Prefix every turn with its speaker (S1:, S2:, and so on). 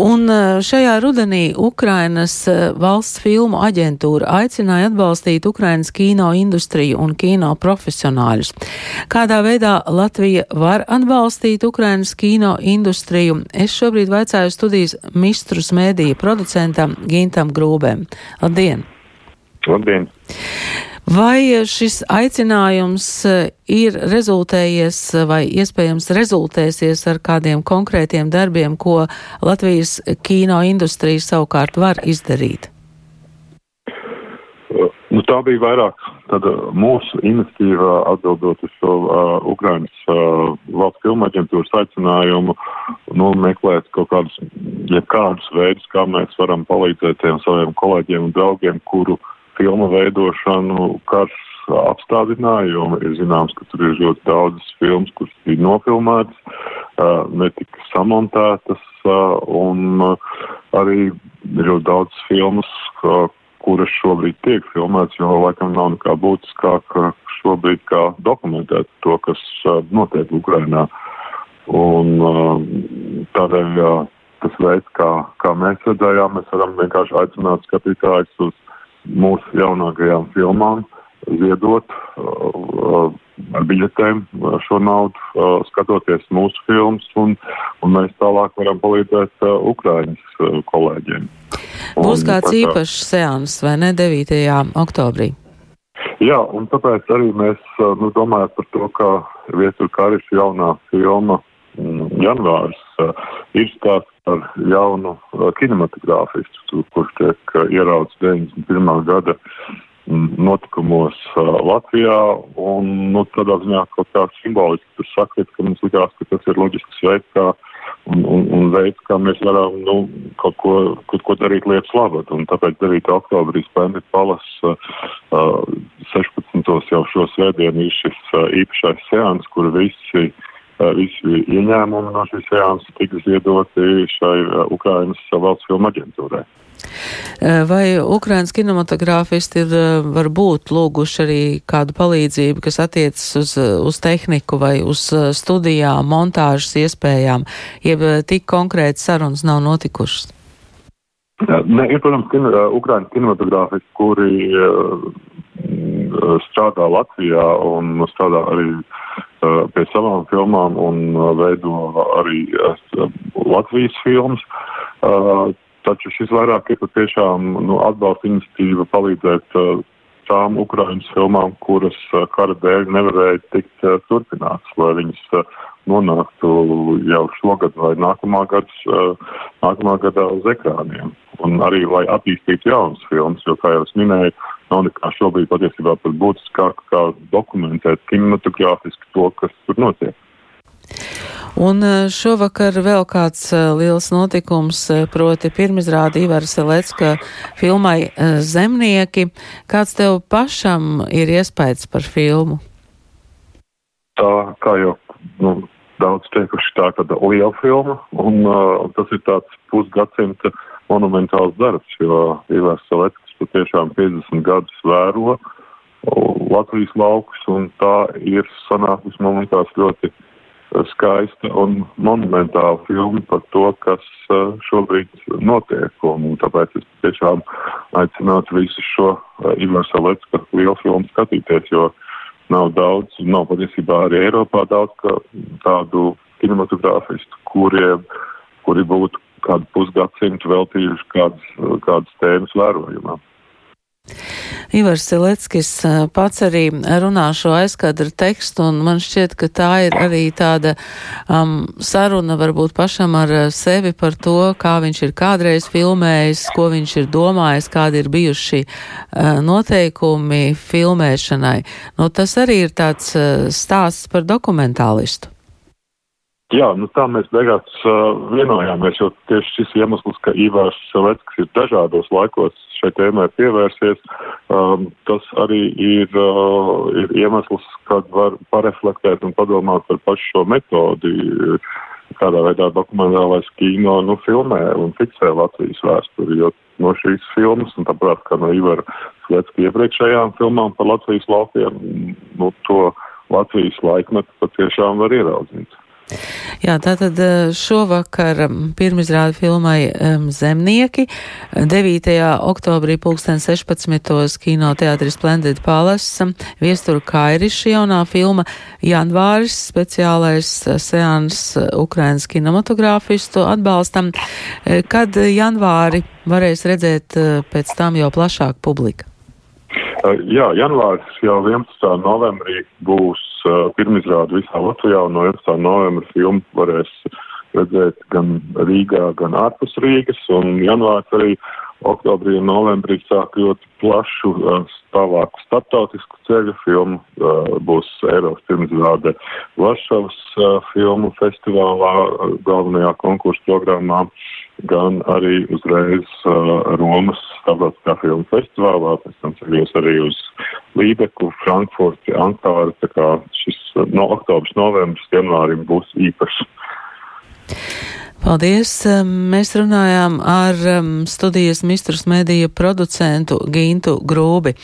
S1: Un šajā rudenī Ukrainas valsts filmu aģentūra aicināja atbalstīt Ukrainas kino industriju un kino profesionāļus. Kādā veidā Latvija var atbalstīt Ukrainas kino industriju? Es šobrīd vaicāju studijas mistrus mēdīja producentam Gintam Grūbēm. Labdien!
S2: Labdien!
S1: Vai šis aicinājums eh, ir rezultējies vai iespējams rezultēsies ar kādiem konkrētiem darbiem, ko Latvijas kino industrija savukārt var izdarīt?
S2: Nu, tā bija vairāk tāda mūsu iniciatīva atbildot uz šo uh, Ukrainas uh, valsts filmu aģentūras aicinājumu, nu, meklēt kaut kādus, jebkādus veidus, kā mēs varam palīdzēt tiem saviem kolēģiem un draugiem, kuru uh, filmu veidošanu karš apstādināja, jo ir zināms, ka tur ir ļoti daudzas filmas, kuras bija nofilmētas, netika samontētas, un arī ļoti daudz filmas, kuras šobrīd tiek filmētas, jo laikam nav nekā būtiskāk šobrīd kā dokumentēt to, kas notiek Ukrainā. Un tādēļ tas veids, kā, kā mēs redzējām, mēs varam vienkārši aicināt skatītājus uz mūsu jaunākajām filmām, ziedot uh, ar biļetēm uh, šo naudu, uh, skatoties mūsu filmas, un, un mēs tālāk varam palīdzēt Ukraiņas kolēģiem.
S1: Būs un, kāds īpašs seans, vai ne, 9. oktobrī?
S2: Jā, un tāpēc arī mēs nu, domājam par to, ka Vietur Karis jaunā filma mm, janvārs ir stāsts ar jaunu uh, kinematogrāfistu, kurš tiek uh, ierauts 91. gada mm, notikumos uh, Latvijā, un, nu, tādā ziņā kaut kā simboliski tur sakot, ka mums likās, ka tas ir loģisks veids, kā un, un, un veids, kā mēs varam, nu, kaut ko, kaut ko darīt lietas labad, un tāpēc 9. oktobrī Splendid Palace uh, 16. jau šo svētdienu ir šis uh, īpašais seans, kur visi uh, visi ieņēmumi no šīs seanses tika ziedoti šai Ukrainas valsts filmu aģentūrai.
S1: Vai Ukrainas kinematogrāfisti ir varbūt lūguši arī kādu palīdzību, kas attiecas uz, uz tehniku vai uz studijām, montāžas iespējām, jeb tik konkrēti sarunas nav notikušas?
S2: Ne, ir, protams, kin, Ukrainas kinematogrāfisti, kuri strādā Latvijā un strādā arī uh, pie savām filmām un uh, veido arī uh, Latvijas filmas. Taču šis vairāk ir patiešām nu, atbalsta iniciatīva palīdzēt tām Ukrainas filmām, kuras kara dēļ nevarēja tikt turpināts, lai viņas nonāktu jau šogad vai nākamā, gads, nākamā gadā uz ekrāniem. Un arī, lai attīstītu jaunas filmas, jo, kā jau es minēju, nav nekā šobrīd patiesībā pat būtiskāk kā dokumentēt kinematogrāfiski to, kas tur notiek.
S1: Un e, šovakar vēl kāds e, liels notikums, e, proti pirmizrāda Ivar Selecka filmai Zemnieki. Kāds tev pašam ir iespējas par filmu?
S2: Tā, kā jau nu, daudz teikuši, tā tāda liela filma, un uh, tas ir tāds pusgadsimta monumentāls darbs, jo Ivars Selecka patiešām 50 gadus vēro Latvijas laukus, un tā ir sanākusi, man liekas, ļoti eh, skaista un monumentāla filma par to, kas eh, šobrīd notiek, un tāpēc es tiešām aicinātu visu šo eh, Ivar Salecka lielu filmu skatīties, jo nav daudz, nav patiesībā arī Eiropā daudz tādu kinematogrāfistu, kuriem, kuri būtu kādu pusgadsimtu veltījuši kādas, kādas tēmas vērojumam.
S1: Ivars Sileckis pats arī runā šo aizkadru tekstu, un man šķiet, ka tā ir arī tāda um, saruna varbūt pašam ar sevi par to, kā viņš ir kādreiz filmējis, ko viņš ir domājis, kādi ir bijuši uh, noteikumi filmēšanai. Nu, tas arī ir tāds uh, stāsts par dokumentālistu.
S2: Jā, nu tā mēs beigās uh, vienojāmies, jo tieši šis iemesls, ka Ivārs Selecks ir dažādos laikos šai tēmai pievērsies, um, tas arī ir, uh, ir iemesls, kad var pareflektēt un padomāt par pašu šo metodi, kādā veidā dokumentālais kino nu, filmē un fiksē Latvijas vēsturi, jo no šīs filmas, un tāpēc, kā no Ivara Selecka iepriekšējām filmām par Latvijas laukiem, nu, to Latvijas laikmetu patiešām var ieraudzīt.
S1: Jā, tātad eh, šovakar pirmizrāda filmai um, Zemnieki. 9. oktobrī pulksten 16. kino teātris Splendid Palace viestura Kairiša jaunā filma Janvāris speciālais eh, seans eh, Ukrainas kinematogrāfistu atbalstam. Kad janvāri varēs redzēt pēc tam jau plašāk publika?
S2: Jā, janvārs jau 11. novembrī būs uh, pirmizrāde visā Latvijā, un no 11. novembra filmu varēs redzēt gan Rīgā, gan ārpus Rīgas, un janvārs arī oktobrī un novembrī sāk ļoti plašu uh, stāvāku startautisku ceļu filmu. Uh, būs Eiropas pirmizrāde Varšavas filmu festivālā galvenajā konkursu programmā. Uh, gan arī uzreiz uh, Romas starptautiskā filmu festivālā, pēc tam ceļos arī uz Lībeku, Frankfurti, Ankāru, tā kā šis no oktobrs, novembris, janvārim būs īpašs.
S1: Paldies! Mēs runājām ar studijas mistrus mediju producentu Gintu Grūbi.